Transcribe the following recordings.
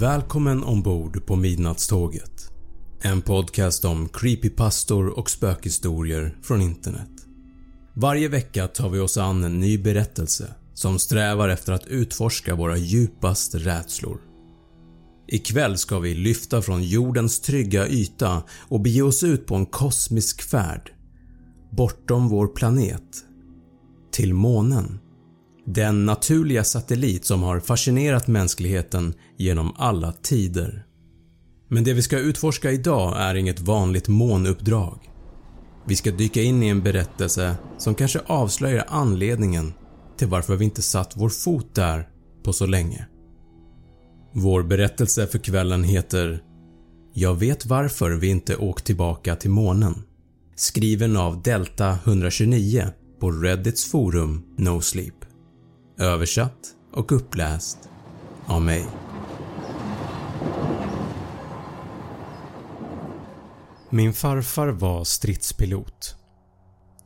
Välkommen ombord på Midnattståget. En podcast om creepypastor och spökhistorier från internet. Varje vecka tar vi oss an en ny berättelse som strävar efter att utforska våra djupaste rädslor. Ikväll ska vi lyfta från jordens trygga yta och bege oss ut på en kosmisk färd. Bortom vår planet. Till månen. Den naturliga satellit som har fascinerat mänskligheten genom alla tider. Men det vi ska utforska idag är inget vanligt månuppdrag. Vi ska dyka in i en berättelse som kanske avslöjar anledningen till varför vi inte satt vår fot där på så länge. Vår berättelse för kvällen heter “Jag vet varför vi inte åkt tillbaka till månen” skriven av Delta 129 på Reddits forum No Sleep. Översatt och uppläst av mig. Min farfar var stridspilot.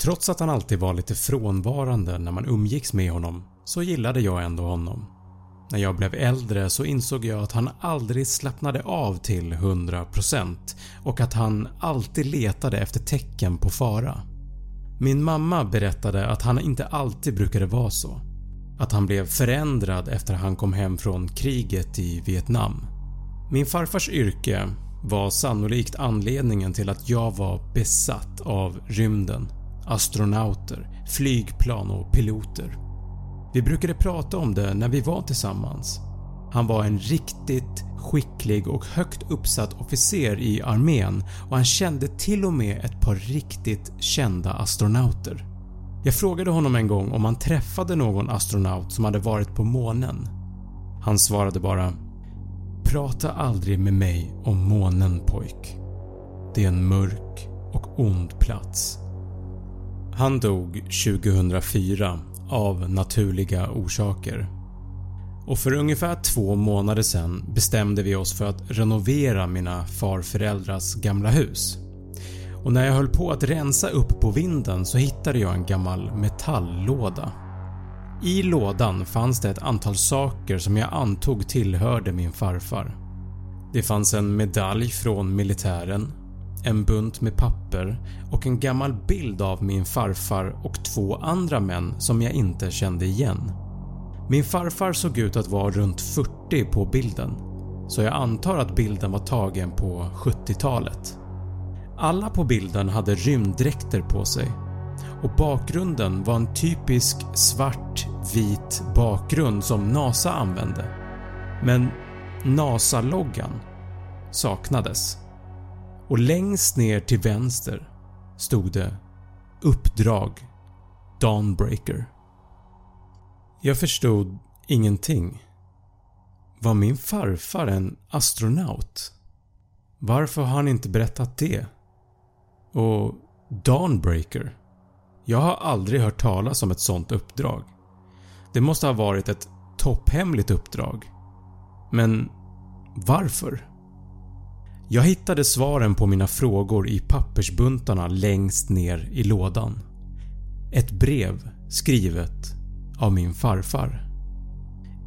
Trots att han alltid var lite frånvarande när man umgicks med honom så gillade jag ändå honom. När jag blev äldre så insåg jag att han aldrig slappnade av till 100% och att han alltid letade efter tecken på fara. Min mamma berättade att han inte alltid brukade vara så. Att han blev förändrad efter han kom hem från kriget i Vietnam. Min farfars yrke var sannolikt anledningen till att jag var besatt av rymden, astronauter, flygplan och piloter. Vi brukade prata om det när vi var tillsammans. Han var en riktigt skicklig och högt uppsatt officer i armén och han kände till och med ett par riktigt kända astronauter. Jag frågade honom en gång om han träffade någon astronaut som hade varit på månen. Han svarade bara “Prata aldrig med mig om månen pojk. Det är en mörk och ond plats.” Han dog 2004 av naturliga orsaker. Och för ungefär två månader sedan bestämde vi oss för att renovera mina farföräldrars gamla hus. Och när jag höll på att rensa upp på vinden så hittade jag en gammal metalllåda. I lådan fanns det ett antal saker som jag antog tillhörde min farfar. Det fanns en medalj från militären, en bunt med papper och en gammal bild av min farfar och två andra män som jag inte kände igen. Min farfar såg ut att vara runt 40 på bilden, så jag antar att bilden var tagen på 70-talet. Alla på bilden hade rymddräkter på sig och bakgrunden var en typisk svart vit bakgrund som NASA använde. Men NASA-loggan saknades och längst ner till vänster stod det “Uppdrag Dawnbreaker”. Jag förstod ingenting. Var min farfar en astronaut? Varför har han inte berättat det? Och Dawnbreaker? Jag har aldrig hört talas om ett sånt uppdrag. Det måste ha varit ett topphemligt uppdrag. Men varför? Jag hittade svaren på mina frågor i pappersbuntarna längst ner i lådan. Ett brev skrivet av min farfar.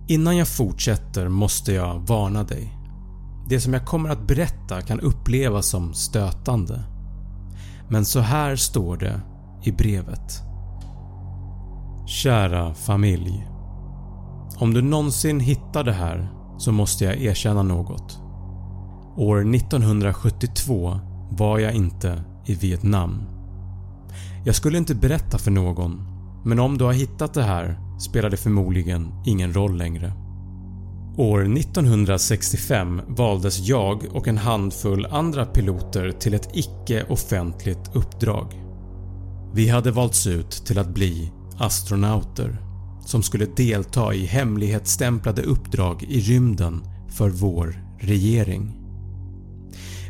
Innan jag fortsätter måste jag varna dig. Det som jag kommer att berätta kan upplevas som stötande. Men så här står det i brevet. Kära familj. Om du någonsin hittar det här så måste jag erkänna något. År 1972 var jag inte i Vietnam. Jag skulle inte berätta för någon men om du har hittat det här spelar det förmodligen ingen roll längre. År 1965 valdes jag och en handfull andra piloter till ett icke-offentligt uppdrag. Vi hade valts ut till att bli astronauter som skulle delta i hemlighetsstämplade uppdrag i rymden för vår regering.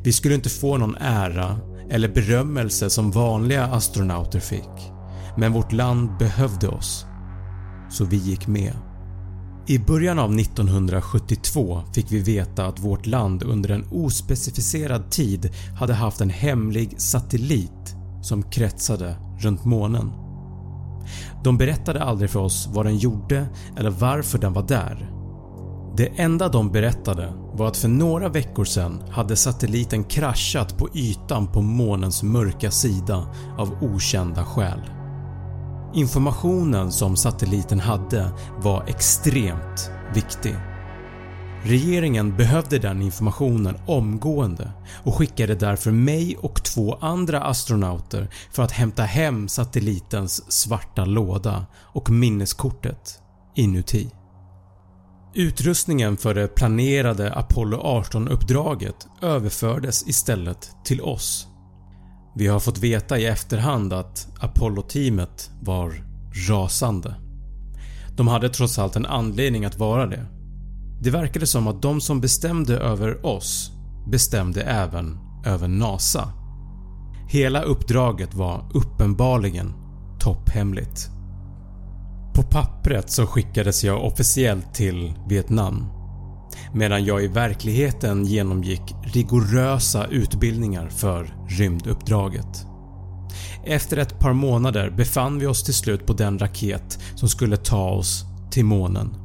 Vi skulle inte få någon ära eller berömmelse som vanliga astronauter fick men vårt land behövde oss så vi gick med. I början av 1972 fick vi veta att vårt land under en ospecificerad tid hade haft en hemlig satellit som kretsade runt månen. De berättade aldrig för oss vad den gjorde eller varför den var där. Det enda de berättade var att för några veckor sedan hade satelliten kraschat på ytan på månens mörka sida av okända skäl. Informationen som satelliten hade var extremt viktig. Regeringen behövde den informationen omgående och skickade därför mig och två andra astronauter för att hämta hem satellitens svarta låda och minneskortet inuti. Utrustningen för det planerade Apollo 18-uppdraget överfördes istället till oss. Vi har fått veta i efterhand att Apollo-teamet var rasande. De hade trots allt en anledning att vara det. Det verkade som att de som bestämde över oss bestämde även över NASA. Hela uppdraget var uppenbarligen topphemligt. På pappret så skickades jag officiellt till Vietnam medan jag i verkligheten genomgick rigorösa utbildningar för rymduppdraget. Efter ett par månader befann vi oss till slut på den raket som skulle ta oss till månen.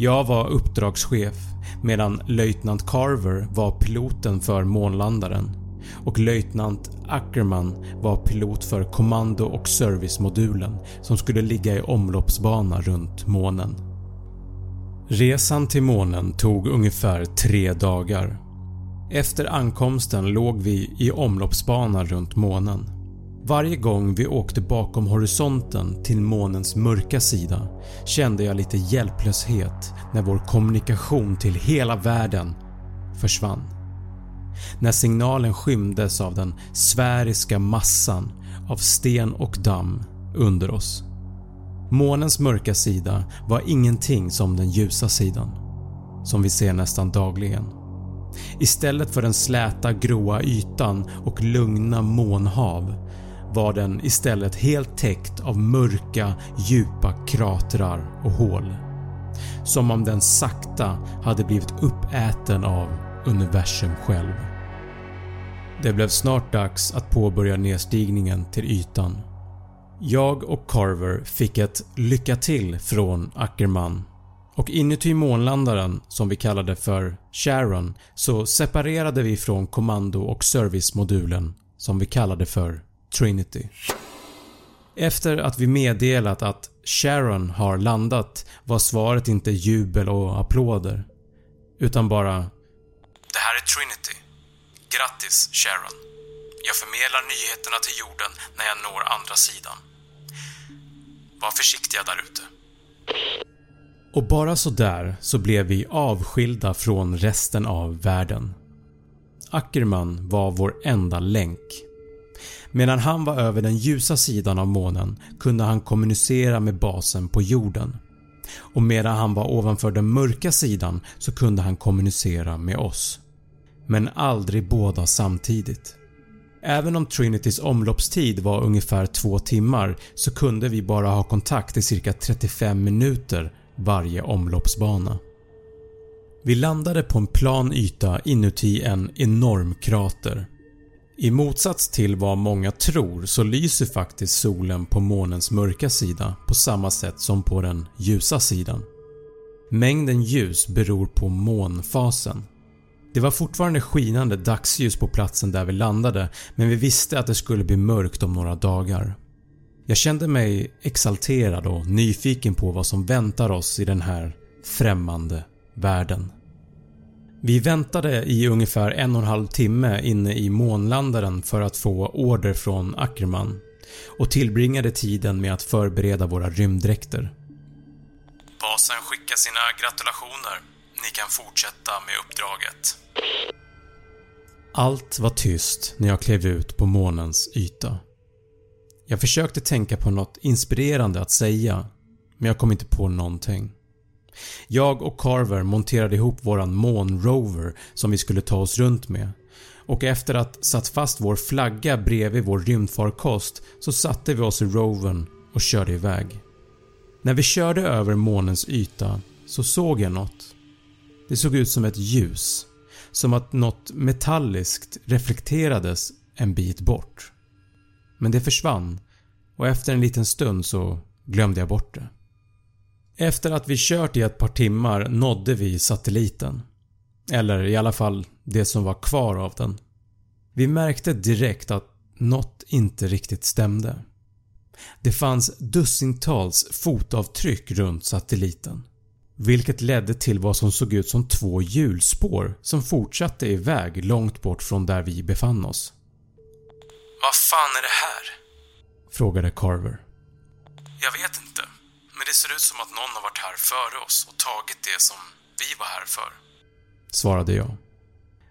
Jag var uppdragschef medan löjtnant Carver var piloten för månlandaren och löjtnant Ackerman var pilot för kommando och servicemodulen som skulle ligga i omloppsbana runt månen. Resan till månen tog ungefär tre dagar. Efter ankomsten låg vi i omloppsbana runt månen. Varje gång vi åkte bakom horisonten till månens mörka sida kände jag lite hjälplöshet när vår kommunikation till hela världen försvann. När signalen skymdes av den sfäriska massan av sten och damm under oss. Månens mörka sida var ingenting som den ljusa sidan, som vi ser nästan dagligen. Istället för den släta gråa ytan och lugna månhav var den istället helt täckt av mörka djupa kratrar och hål. Som om den sakta hade blivit uppäten av universum själv. Det blev snart dags att påbörja nedstigningen till ytan jag och Carver fick ett “lycka till” från Ackerman och inuti månlandaren som vi kallade för Sharon så separerade vi från kommando och servicemodulen som vi kallade för Trinity. Efter att vi meddelat att Sharon har landat var svaret inte jubel och applåder utan bara “Det här är Trinity. Grattis Sharon. Jag förmedlar nyheterna till jorden när jag når andra sidan. Var försiktiga där ute. Och bara sådär så blev vi avskilda från resten av världen. Ackerman var vår enda länk. Medan han var över den ljusa sidan av månen kunde han kommunicera med basen på jorden och medan han var ovanför den mörka sidan så kunde han kommunicera med oss. Men aldrig båda samtidigt. Även om Trinitys omloppstid var ungefär 2 timmar så kunde vi bara ha kontakt i cirka 35 minuter varje omloppsbana. Vi landade på en plan yta inuti en enorm krater. I motsats till vad många tror så lyser faktiskt solen på månens mörka sida på samma sätt som på den ljusa sidan. Mängden ljus beror på månfasen. Det var fortfarande skinande dagsljus på platsen där vi landade men vi visste att det skulle bli mörkt om några dagar. Jag kände mig exalterad och nyfiken på vad som väntar oss i den här främmande världen. Vi väntade i ungefär en och en halv timme inne i månlandaren för att få order från Ackerman och tillbringade tiden med att förbereda våra rymddräkter. Basen skickar sina gratulationer. Ni kan fortsätta med uppdraget. Allt var tyst när jag klev ut på månens yta. Jag försökte tänka på något inspirerande att säga men jag kom inte på någonting. Jag och Carver monterade ihop våran månrover som vi skulle ta oss runt med och efter att satt fast vår flagga bredvid vår rymdfarkost så satte vi oss i rovern och körde iväg. När vi körde över månens yta så såg jag något. Det såg ut som ett ljus. Som att något metalliskt reflekterades en bit bort. Men det försvann och efter en liten stund så glömde jag bort det. Efter att vi kört i ett par timmar nådde vi satelliten. Eller i alla fall det som var kvar av den. Vi märkte direkt att något inte riktigt stämde. Det fanns dussintals fotavtryck runt satelliten. Vilket ledde till vad som såg ut som två hjulspår som fortsatte iväg långt bort från där vi befann oss. Vad fan är det här? Frågade Carver. Jag vet inte. Det ser ut som att någon har varit här före oss och tagit det som vi var här för. Svarade jag.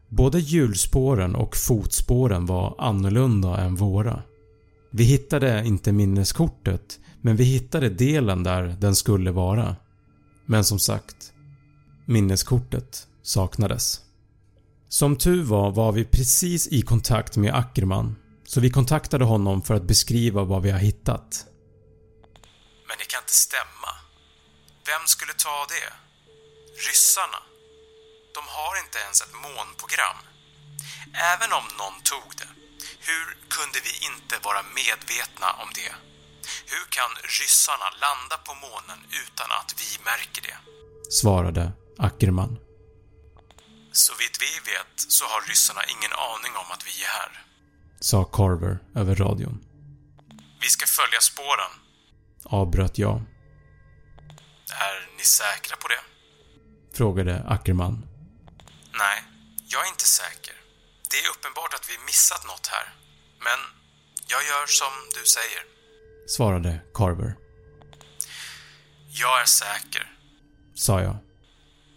Både hjulspåren och fotspåren var annorlunda än våra. Vi hittade inte minneskortet men vi hittade delen där den skulle vara. Men som sagt, minneskortet saknades. Som tur var var vi precis i kontakt med Ackerman så vi kontaktade honom för att beskriva vad vi har hittat. Men det kan inte stämma. Vem skulle ta det? Ryssarna? De har inte ens ett månprogram. Även om någon tog det, hur kunde vi inte vara medvetna om det? Hur kan ryssarna landa på månen utan att vi märker det? Svarade Ackerman. Så vitt vi vet så har ryssarna ingen aning om att vi är här. Sa Carver över radion. Vi ska följa spåren. Avbröt jag. Är ni säkra på det? Frågade Ackerman. Nej, jag är inte säker. Det är uppenbart att vi missat något här. Men jag gör som du säger. Svarade Carver. Jag är säker. Sa jag.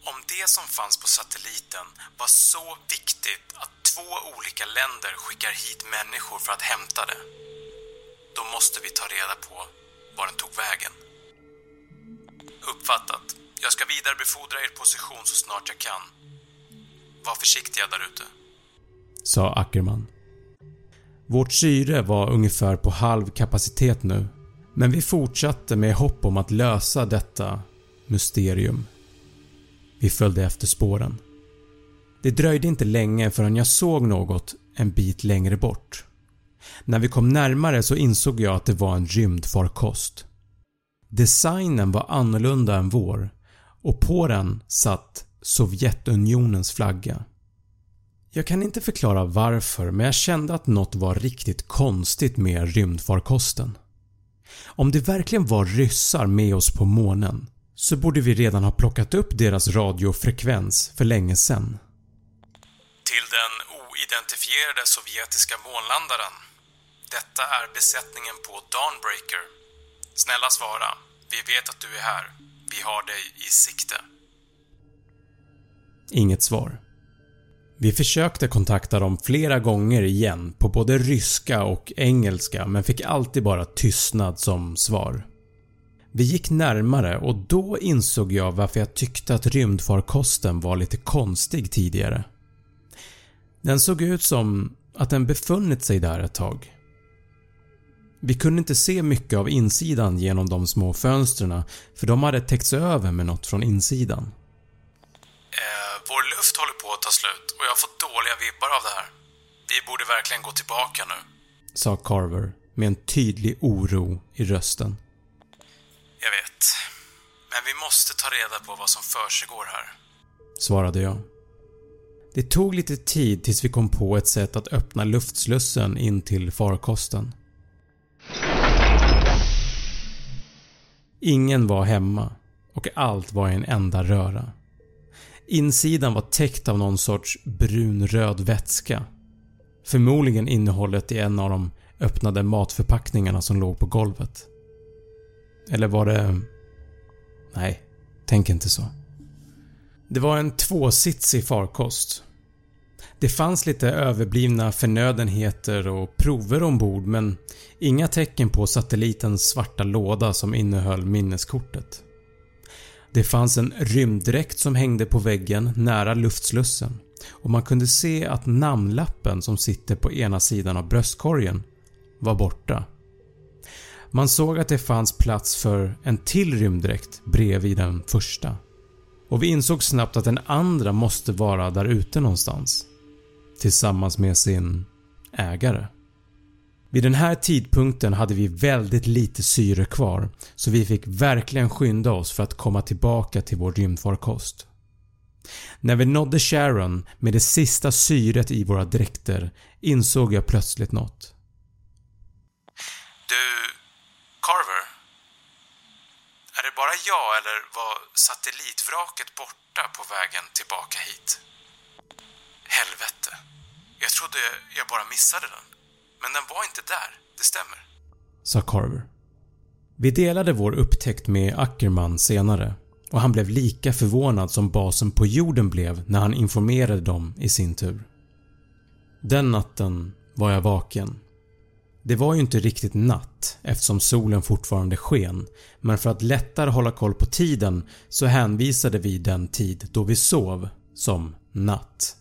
Om det som fanns på satelliten var så viktigt att två olika länder skickar hit människor för att hämta det, då måste vi ta reda på var den tog vägen. Uppfattat. Jag ska vidarebefordra er position så snart jag kan. Var försiktiga där ute. Sa Ackerman. Vårt syre var ungefär på halv kapacitet nu men vi fortsatte med hopp om att lösa detta mysterium. Vi följde efter spåren. Det dröjde inte länge förrän jag såg något en bit längre bort. När vi kom närmare så insåg jag att det var en rymdfarkost. Designen var annorlunda än vår och på den satt Sovjetunionens flagga. Jag kan inte förklara varför men jag kände att något var riktigt konstigt med rymdfarkosten. Om det verkligen var ryssar med oss på månen så borde vi redan ha plockat upp deras radiofrekvens för länge sedan. Till den oidentifierade sovjetiska månlandaren. Detta är besättningen på Dawnbreaker. Snälla svara. Vi vet att du är här. Vi har dig i sikte. Inget svar. Vi försökte kontakta dem flera gånger igen på både ryska och engelska men fick alltid bara tystnad som svar. Vi gick närmare och då insåg jag varför jag tyckte att rymdfarkosten var lite konstig tidigare. Den såg ut som att den befunnit sig där ett tag. Vi kunde inte se mycket av insidan genom de små fönstren för de hade täckts över med något från insidan. Eh, ta slut och jag har fått dåliga vibbar av det här. Vi borde verkligen gå tillbaka nu. Sa Carver med en tydlig oro i rösten. Jag vet. Men vi måste ta reda på vad som försiggår här. Svarade jag. Det tog lite tid tills vi kom på ett sätt att öppna luftslussen in till farkosten. Ingen var hemma och allt var i en enda röra. Insidan var täckt av någon sorts brunröd vätska. Förmodligen innehållet i en av de öppnade matförpackningarna som låg på golvet. Eller var det... Nej, tänk inte så. Det var en tvåsitsig farkost. Det fanns lite överblivna förnödenheter och prover ombord men inga tecken på satellitens svarta låda som innehöll minneskortet. Det fanns en rymddräkt som hängde på väggen nära luftslussen och man kunde se att namnlappen som sitter på ena sidan av bröstkorgen var borta. Man såg att det fanns plats för en till rymddräkt bredvid den första. Och vi insåg snabbt att den andra måste vara där ute någonstans. Tillsammans med sin ägare. Vid den här tidpunkten hade vi väldigt lite syre kvar så vi fick verkligen skynda oss för att komma tillbaka till vår rymdfarkost. När vi nådde Sharon med det sista syret i våra dräkter insåg jag plötsligt något. Du, Carver? Är det bara jag eller var satellitvraket borta på vägen tillbaka hit? Helvete. Jag trodde jag bara missade den. Men den var inte där, det stämmer. Sa Carver. Vi delade vår upptäckt med Ackerman senare och han blev lika förvånad som basen på jorden blev när han informerade dem i sin tur. Den natten var jag vaken. Det var ju inte riktigt natt eftersom solen fortfarande sken men för att lättare hålla koll på tiden så hänvisade vi den tid då vi sov som natt.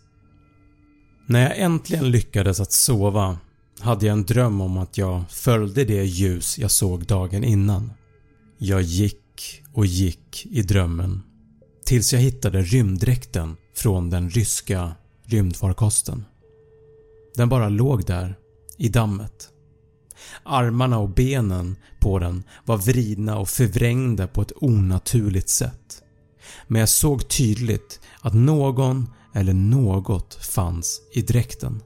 När jag äntligen lyckades att sova hade jag en dröm om att jag följde det ljus jag såg dagen innan. Jag gick och gick i drömmen tills jag hittade rymddräkten från den ryska rymdfarkosten. Den bara låg där i dammet. Armarna och benen på den var vridna och förvrängda på ett onaturligt sätt. Men jag såg tydligt att någon eller något fanns i dräkten.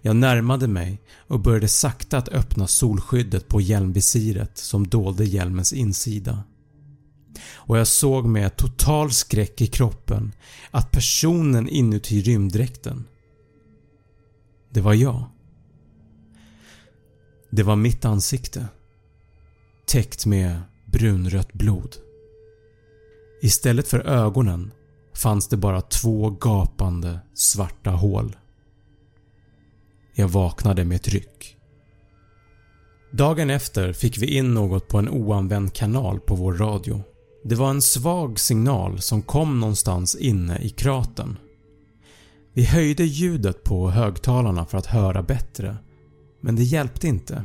Jag närmade mig och började sakta att öppna solskyddet på hjälmvisiret som dolde hjälmens insida. Och jag såg med total skräck i kroppen att personen inuti rymddräkten det var jag. Det var mitt ansikte. Täckt med brunrött blod. Istället för ögonen fanns det bara två gapande svarta hål. Jag vaknade med ett ryck. Dagen efter fick vi in något på en oanvänd kanal på vår radio. Det var en svag signal som kom någonstans inne i kratern. Vi höjde ljudet på högtalarna för att höra bättre men det hjälpte inte.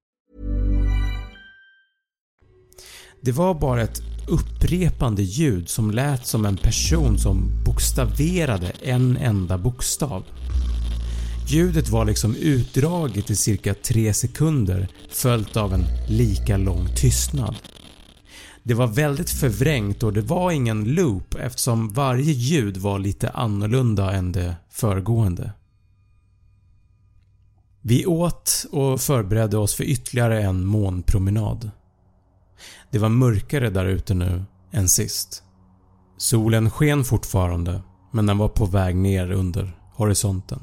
Det var bara ett upprepande ljud som lät som en person som bokstaverade en enda bokstav. Ljudet var liksom utdraget i cirka 3 sekunder följt av en lika lång tystnad. Det var väldigt förvrängt och det var ingen loop eftersom varje ljud var lite annorlunda än det föregående. Vi åt och förberedde oss för ytterligare en månpromenad. Det var mörkare där ute nu än sist. Solen sken fortfarande men den var på väg ner under horisonten.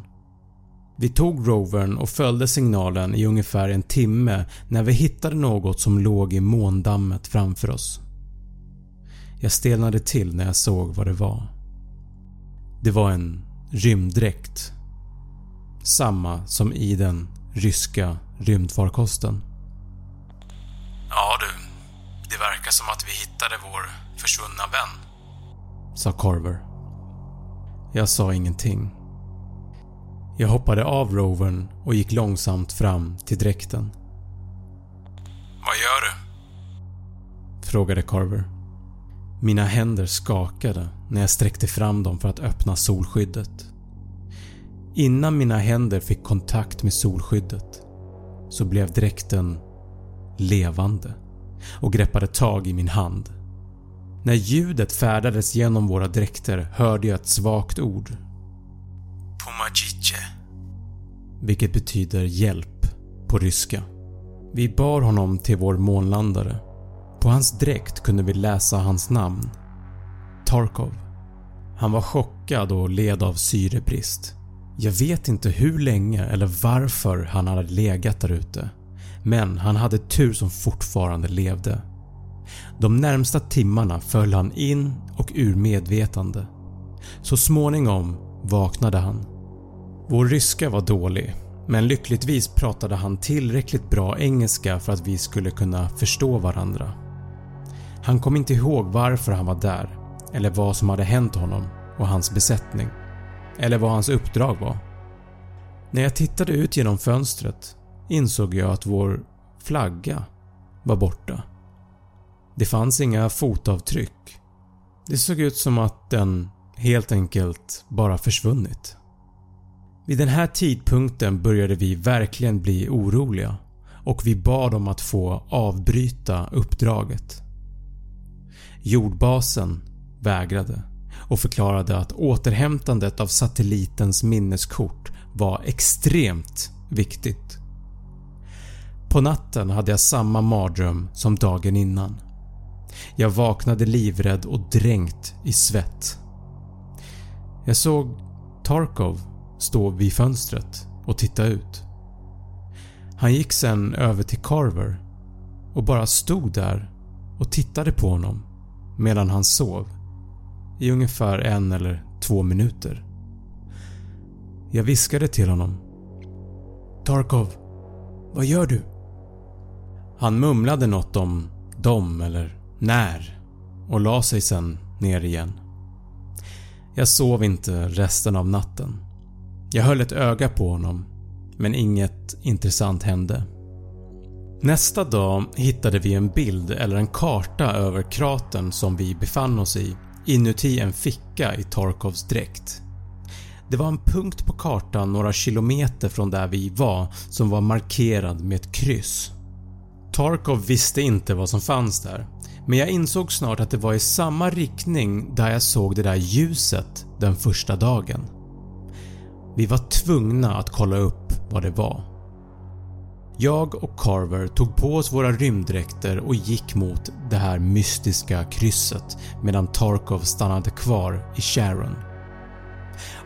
Vi tog rovern och följde signalen i ungefär en timme när vi hittade något som låg i måndammet framför oss. Jag stelnade till när jag såg vad det var. Det var en rymddräkt. Samma som i den ryska rymdfarkosten. Ja du, det verkar som att vi hittade vår försvunna vän. Sa Carver. Jag sa ingenting. Jag hoppade av rovern och gick långsamt fram till dräkten. Vad gör du? Frågade Carver. Mina händer skakade när jag sträckte fram dem för att öppna solskyddet. Innan mina händer fick kontakt med solskyddet så blev dräkten levande och greppade tag i min hand. När ljudet färdades genom våra dräkter hörde jag ett svagt ord. Pomajice. Vilket betyder hjälp på ryska. Vi bar honom till vår månlandare. På hans dräkt kunde vi läsa hans namn. Tarkov. Han var chockad och led av syrebrist. Jag vet inte hur länge eller varför han hade legat där ute men han hade tur som fortfarande levde. De närmsta timmarna föll han in och ur medvetande. Så småningom vaknade han. Vår ryska var dålig men lyckligtvis pratade han tillräckligt bra engelska för att vi skulle kunna förstå varandra. Han kom inte ihåg varför han var där eller vad som hade hänt honom och hans besättning. Eller vad hans uppdrag var. När jag tittade ut genom fönstret insåg jag att vår flagga var borta. Det fanns inga fotavtryck. Det såg ut som att den helt enkelt bara försvunnit. Vid den här tidpunkten började vi verkligen bli oroliga och vi bad om att få avbryta uppdraget. Jordbasen vägrade och förklarade att återhämtandet av satellitens minneskort var extremt viktigt. På natten hade jag samma mardröm som dagen innan. Jag vaknade livrädd och dränkt i svett. Jag såg Tarkov stå vid fönstret och titta ut. Han gick sen över till Carver och bara stod där och tittade på honom medan han sov i ungefär en eller två minuter. Jag viskade till honom. “Tarkov, vad gör du?” Han mumlade något om dem eller när och la sig sen ner igen. Jag sov inte resten av natten. Jag höll ett öga på honom men inget intressant hände. Nästa dag hittade vi en bild eller en karta över kratern som vi befann oss i inuti en ficka i Tarkovs dräkt. Det var en punkt på kartan några kilometer från där vi var som var markerad med ett kryss. Tarkov visste inte vad som fanns där men jag insåg snart att det var i samma riktning där jag såg det där ljuset den första dagen. Vi var tvungna att kolla upp vad det var. Jag och Carver tog på oss våra rymddräkter och gick mot det här mystiska krysset medan Tarkov stannade kvar i Sharon.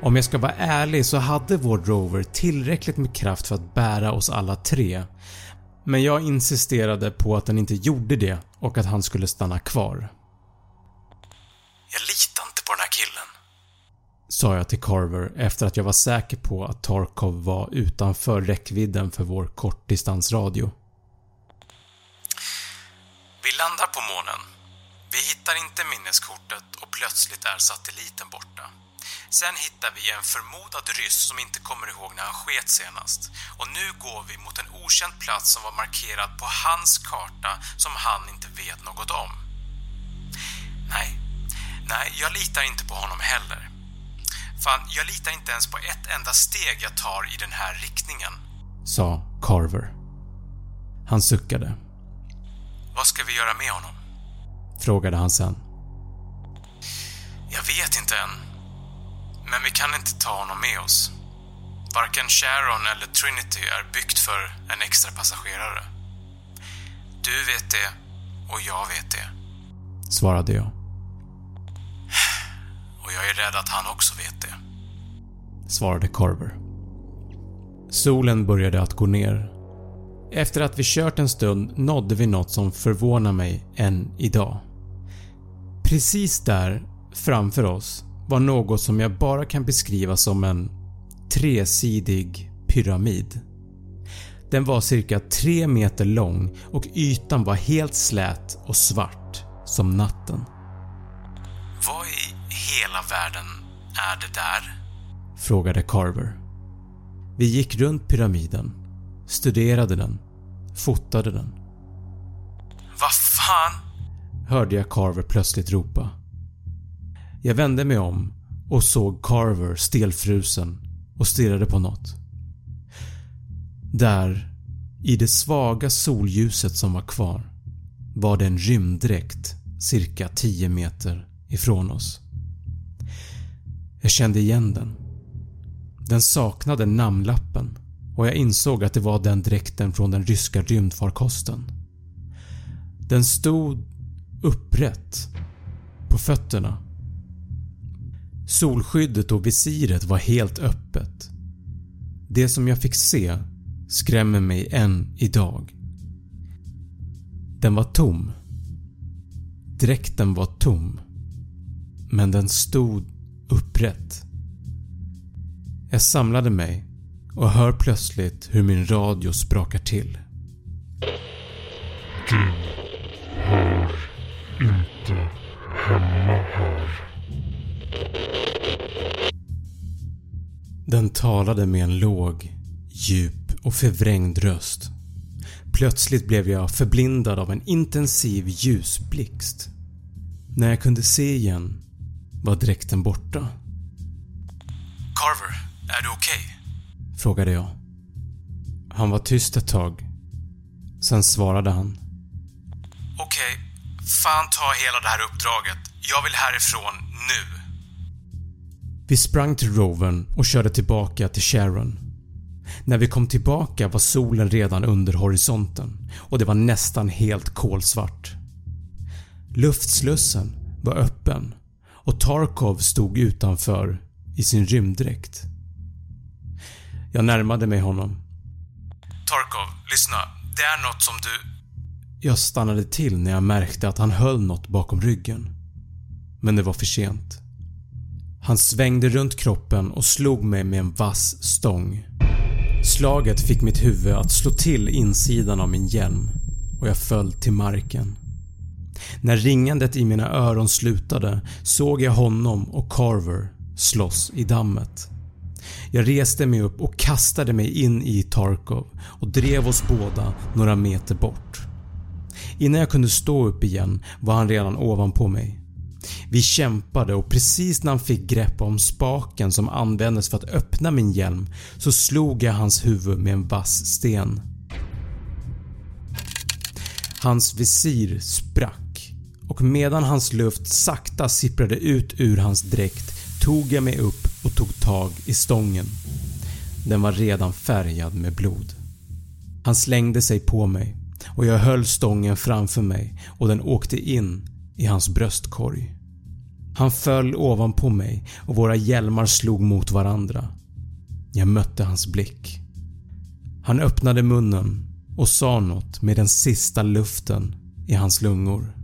Om jag ska vara ärlig så hade vår Rover tillräckligt med kraft för att bära oss alla tre men jag insisterade på att den inte gjorde det och att han skulle stanna kvar. Jag litar inte på den här killen. Sa jag till Carver efter att jag var säker på att Tarkov var utanför räckvidden för vår kortdistansradio. Vi landar på månen. Vi hittar inte minneskortet och plötsligt är satelliten borta. Sen hittar vi en förmodad ryss som inte kommer ihåg när han sket senast. Och nu går vi mot en okänd plats som var markerad på hans karta som han inte vet något om. Nej, nej, jag litar inte på honom heller. Fan, jag litar inte ens på ett enda steg jag tar i den här riktningen. Sa Carver. Han suckade. Vad ska vi göra med honom? Frågade han sen. Jag vet inte än. Men vi kan inte ta honom med oss. Varken Sharon eller Trinity är byggt för en extra passagerare. Du vet det och jag vet det. Svarade jag. Och jag är rädd att han också vet det. Svarade Carver. Solen började att gå ner. Efter att vi kört en stund nådde vi något som förvånar mig än idag. Precis där framför oss var något som jag bara kan beskriva som en tresidig pyramid. Den var cirka 3 meter lång och ytan var helt slät och svart som natten. Vad i hela världen är det där? Frågade Carver. Vi gick runt pyramiden, studerade den, fotade den. Vad fan? Hörde jag Carver plötsligt ropa. Jag vände mig om och såg Carver stelfrusen och stirrade på något. Där, i det svaga solljuset som var kvar, var det en rymddräkt cirka 10 meter ifrån oss. Jag kände igen den. Den saknade namnlappen och jag insåg att det var den dräkten från den ryska rymdfarkosten. Den stod upprätt på fötterna. Solskyddet och visiret var helt öppet. Det som jag fick se skrämmer mig än idag. Den var tom. Dräkten var tom. Men den stod upprätt. Jag samlade mig och hör plötsligt hur min radio sprakar till. Du hör inte hemma här. Den talade med en låg, djup och förvrängd röst. Plötsligt blev jag förblindad av en intensiv ljusblixt. När jag kunde se igen var dräkten borta. Carver, är du okej? Frågade jag. Han var tyst ett tag. Sen svarade han. Okej, fan ta hela det här uppdraget. Jag vill härifrån nu. Vi sprang till rovern och körde tillbaka till Sharon. När vi kom tillbaka var solen redan under horisonten och det var nästan helt kolsvart. Luftslussen var öppen och Tarkov stod utanför i sin rymddräkt. Jag närmade mig honom. Tarkov, lyssna. Det är något som du... Jag stannade till när jag märkte att han höll något bakom ryggen. Men det var för sent. Han svängde runt kroppen och slog mig med en vass stång. Slaget fick mitt huvud att slå till insidan av min hjälm och jag föll till marken. När ringandet i mina öron slutade såg jag honom och Carver slåss i dammet. Jag reste mig upp och kastade mig in i Tarkov och drev oss båda några meter bort. Innan jag kunde stå upp igen var han redan ovanpå mig. Vi kämpade och precis när han fick grepp om spaken som användes för att öppna min hjälm så slog jag hans huvud med en vass sten. Hans visir sprack och medan hans luft sakta sipprade ut ur hans dräkt tog jag mig upp och tog tag i stången. Den var redan färgad med blod. Han slängde sig på mig och jag höll stången framför mig och den åkte in i hans bröstkorg. Han föll ovanpå mig och våra hjälmar slog mot varandra. Jag mötte hans blick. Han öppnade munnen och sa något med den sista luften i hans lungor.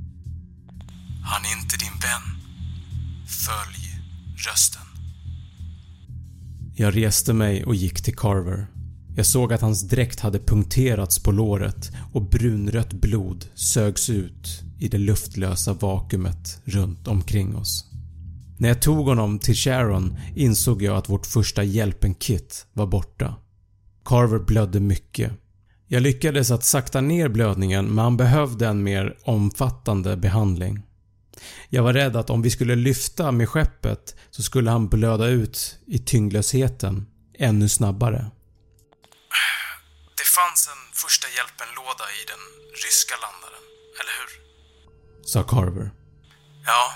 Han är inte din vän. Följ rösten. Jag reste mig och gick till Carver. Jag såg att hans dräkt hade punkterats på låret och brunrött blod sögs ut i det luftlösa vakuumet runt omkring oss. När jag tog honom till Sharon insåg jag att vårt första hjälpen-kit var borta. Carver blödde mycket. Jag lyckades att sakta ner blödningen men han behövde en mer omfattande behandling. Jag var rädd att om vi skulle lyfta med skeppet så skulle han blöda ut i tyngdlösheten ännu snabbare. Det fanns en första hjälpen-låda i den ryska landaren, eller hur? Sa Carver. Ja,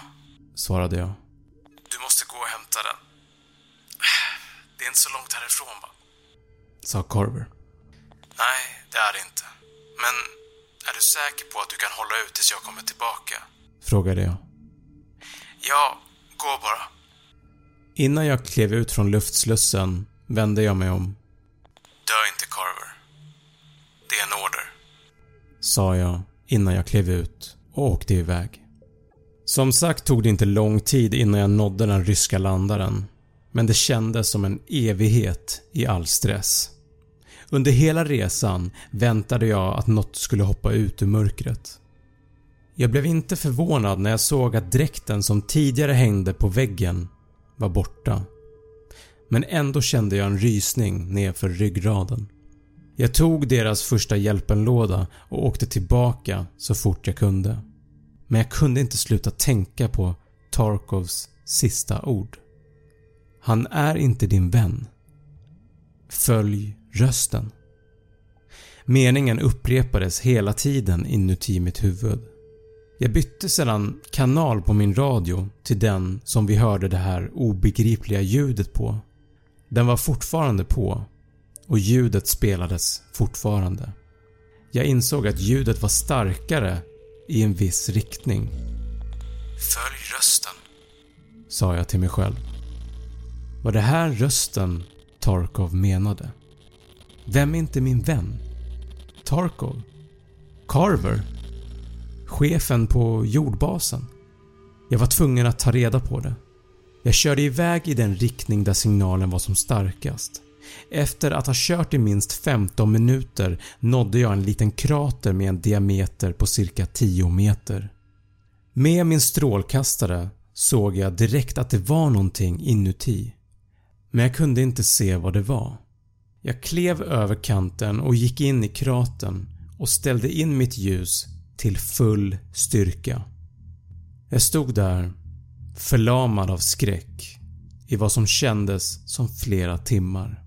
Svarade jag. du måste gå och hämta den. Det är inte så långt härifrån va? Sa Carver. Nej, det är det inte. Men är du säker på att du kan hålla ut tills jag kommer tillbaka? Frågade jag. Ja, gå bara. Innan jag klev ut från luftslussen vände jag mig om. Dö inte Carver. Det är en order. Sa jag innan jag klev ut och åkte iväg. Som sagt tog det inte lång tid innan jag nådde den ryska landaren men det kändes som en evighet i all stress. Under hela resan väntade jag att något skulle hoppa ut ur mörkret. Jag blev inte förvånad när jag såg att dräkten som tidigare hängde på väggen var borta. Men ändå kände jag en rysning nedför ryggraden. Jag tog deras första hjälpenlåda och åkte tillbaka så fort jag kunde. Men jag kunde inte sluta tänka på Tarkovs sista ord. Han är inte din vän. Följ rösten. Meningen upprepades hela tiden inuti mitt huvud. Jag bytte sedan kanal på min radio till den som vi hörde det här obegripliga ljudet på. Den var fortfarande på och ljudet spelades fortfarande. Jag insåg att ljudet var starkare i en viss riktning. Följ rösten. Sa jag till mig själv. Var det här rösten Tarkov menade? Vem är inte min vän? Tarkov? Carver? Chefen på jordbasen? Jag var tvungen att ta reda på det. Jag körde iväg i den riktning där signalen var som starkast. Efter att ha kört i minst 15 minuter nådde jag en liten krater med en diameter på cirka 10 meter. Med min strålkastare såg jag direkt att det var någonting inuti. Men jag kunde inte se vad det var. Jag klev över kanten och gick in i kratern och ställde in mitt ljus till full styrka. Jag stod där förlamad av skräck i vad som kändes som flera timmar.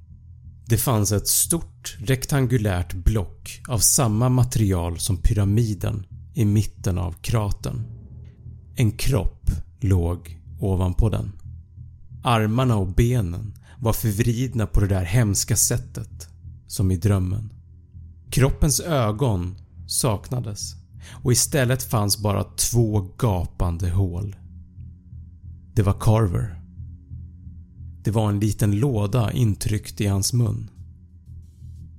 Det fanns ett stort rektangulärt block av samma material som pyramiden i mitten av kratern. En kropp låg ovanpå den. Armarna och benen var förvridna på det där hemska sättet som i drömmen. Kroppens ögon saknades och istället fanns bara två gapande hål. Det var Carver. Det var en liten låda intryckt i hans mun.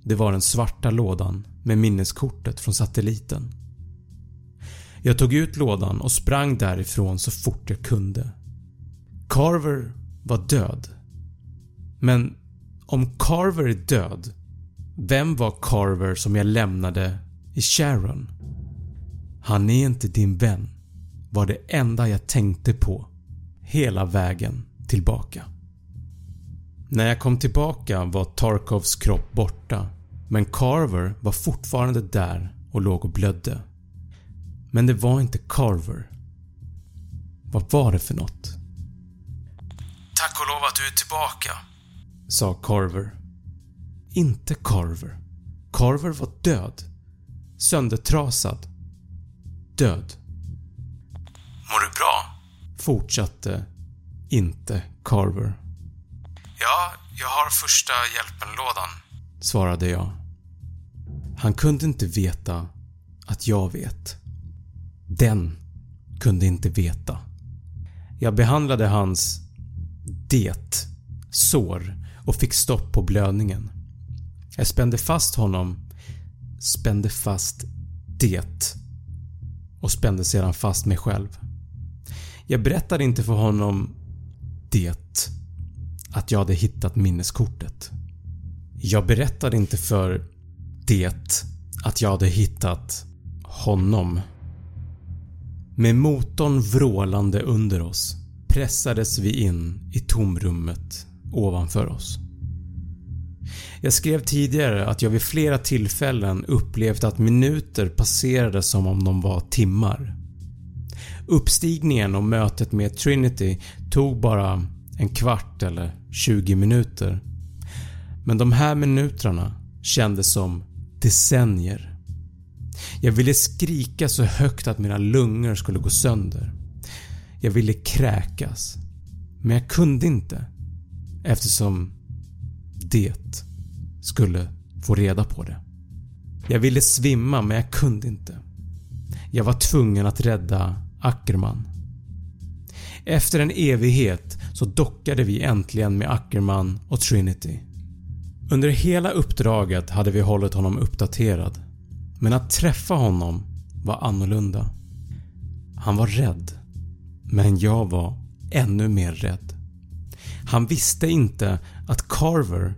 Det var den svarta lådan med minneskortet från satelliten. Jag tog ut lådan och sprang därifrån så fort jag kunde. Carver var död. Men om Carver är död, vem var Carver som jag lämnade i Sharon? Han är inte din vän var det enda jag tänkte på hela vägen tillbaka. När jag kom tillbaka var Tarkovs kropp borta men Carver var fortfarande där och låg och blödde. Men det var inte Carver. Vad var det för något? Tack och lov att du är tillbaka. Sa Carver. Inte Carver. Carver var död. Söndertrasad. Död. Mår du bra? Fortsatte inte Carver. Ja, jag har första hjälpen-lådan. Svarade jag. Han kunde inte veta att jag vet. Den kunde inte veta. Jag behandlade hans det sår och fick stopp på blödningen. Jag spände fast honom, spände fast det och spände sedan fast mig själv. Jag berättade inte för honom det att jag hade hittat minneskortet. Jag berättade inte för det att jag hade hittat honom. Med motorn vrålande under oss pressades vi in i tomrummet ovanför oss. Jag skrev tidigare att jag vid flera tillfällen upplevt att minuter passerade som om de var timmar. Uppstigningen och mötet med Trinity tog bara en kvart eller 20 minuter. Men de här minuterna kändes som decennier. Jag ville skrika så högt att mina lungor skulle gå sönder. Jag ville kräkas. Men jag kunde inte eftersom det skulle få reda på det. Jag ville svimma men jag kunde inte. Jag var tvungen att rädda Ackerman. Efter en evighet så dockade vi äntligen med Ackerman och Trinity. Under hela uppdraget hade vi hållit honom uppdaterad men att träffa honom var annorlunda. Han var rädd. Men jag var ännu mer rädd. Han visste inte att Carver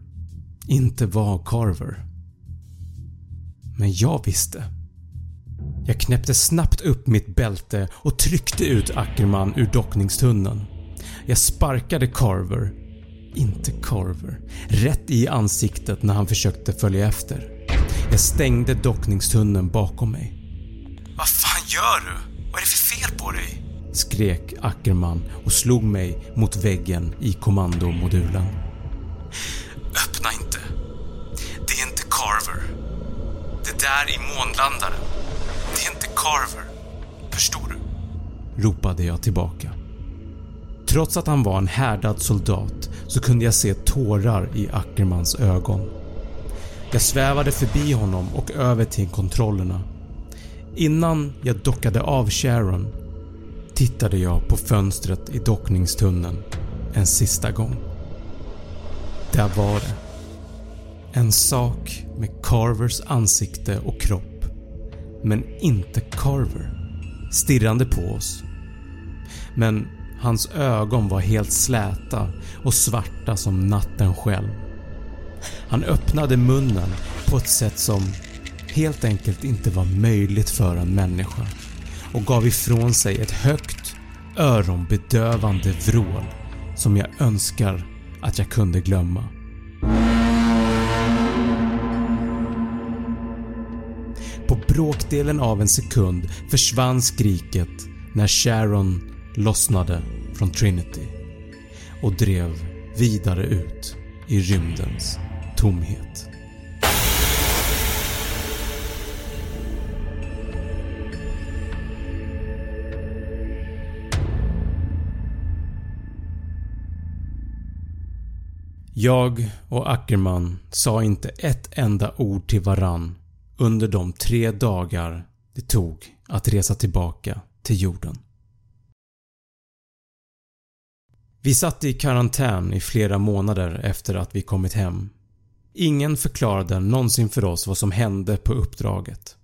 inte var Carver. Men jag visste. Jag knäppte snabbt upp mitt bälte och tryckte ut Ackerman ur dockningstunneln. Jag sparkade Carver, inte Carver, rätt i ansiktet när han försökte följa efter. Jag stängde dockningstunneln bakom mig. Vad fan gör du? Vad är det för fel på dig? Skrek Ackerman och slog mig mot väggen i kommandomodulen. Öppna inte. Det är inte Carver. Det där är månlandaren. Det är inte Carver. Förstår du? Ropade jag tillbaka. Trots att han var en härdad soldat så kunde jag se tårar i Ackermans ögon. Jag svävade förbi honom och över till kontrollerna. Innan jag dockade av Sharon tittade jag på fönstret i dockningstunneln en sista gång. Där var det. En sak med Carvers ansikte och kropp, men inte Carver, stirrande på oss. Men hans ögon var helt släta och svarta som natten själv. Han öppnade munnen på ett sätt som helt enkelt inte var möjligt för en människa och gav ifrån sig ett högt öronbedövande vrål som jag önskar att jag kunde glömma. På bråkdelen av en sekund försvann skriket när Sharon lossnade från Trinity och drev vidare ut i rymdens tomhet. Jag och Ackerman sa inte ett enda ord till varann under de tre dagar det tog att resa tillbaka till jorden. Vi satt i karantän i flera månader efter att vi kommit hem. Ingen förklarade någonsin för oss vad som hände på uppdraget.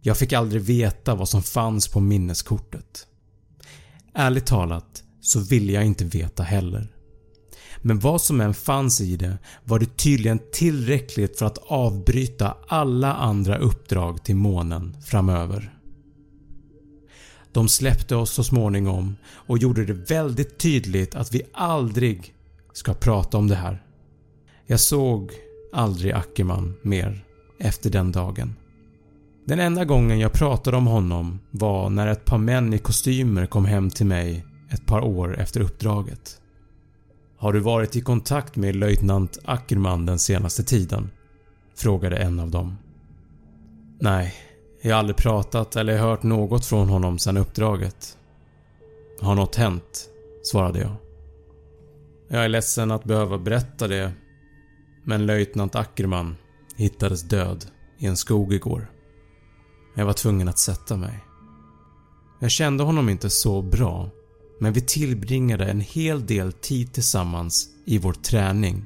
Jag fick aldrig veta vad som fanns på minneskortet. Ärligt talat så ville jag inte veta heller. Men vad som än fanns i det var det tydligen tillräckligt för att avbryta alla andra uppdrag till månen framöver. De släppte oss så småningom och gjorde det väldigt tydligt att vi aldrig ska prata om det här. Jag såg aldrig Ackerman mer efter den dagen. Den enda gången jag pratade om honom var när ett par män i kostymer kom hem till mig ett par år efter uppdraget. “Har du varit i kontakt med löjtnant Ackerman den senaste tiden?” frågade en av dem. “Nej, jag har aldrig pratat eller hört något från honom sedan uppdraget. Har något hänt? svarade jag. Jag är ledsen att behöva berätta det men löjtnant Ackerman hittades död i en skog igår. Jag var tvungen att sätta mig. Jag kände honom inte så bra men vi tillbringade en hel del tid tillsammans i vår träning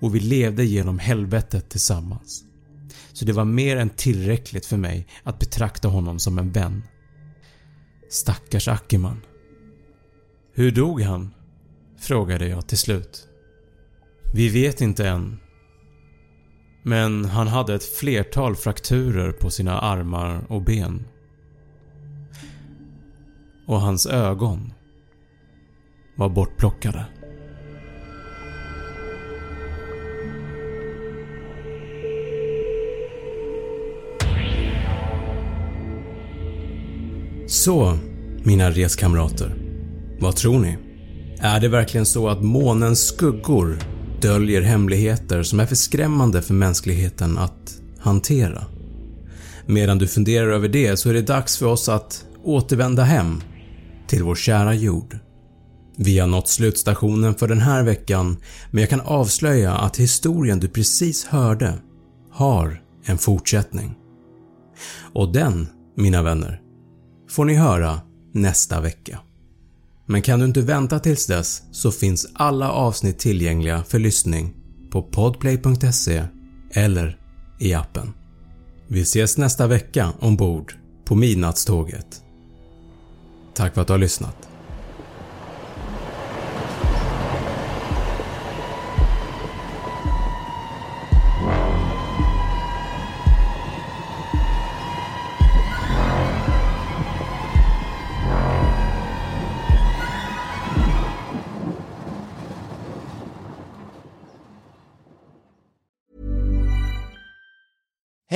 och vi levde genom helvetet tillsammans så det var mer än tillräckligt för mig att betrakta honom som en vän. Stackars Ackerman. Hur dog han? Frågade jag till slut. Vi vet inte än. Men han hade ett flertal frakturer på sina armar och ben. Och hans ögon var bortplockade. Så, mina reskamrater. Vad tror ni? Är det verkligen så att månens skuggor döljer hemligheter som är för skrämmande för mänskligheten att hantera? Medan du funderar över det så är det dags för oss att återvända hem till vår kära jord. Vi har nått slutstationen för den här veckan men jag kan avslöja att historien du precis hörde har en fortsättning. Och den, mina vänner, får ni höra nästa vecka. Men kan du inte vänta tills dess så finns alla avsnitt tillgängliga för lyssning på podplay.se eller i appen. Vi ses nästa vecka ombord på midnattståget. Tack för att du har lyssnat.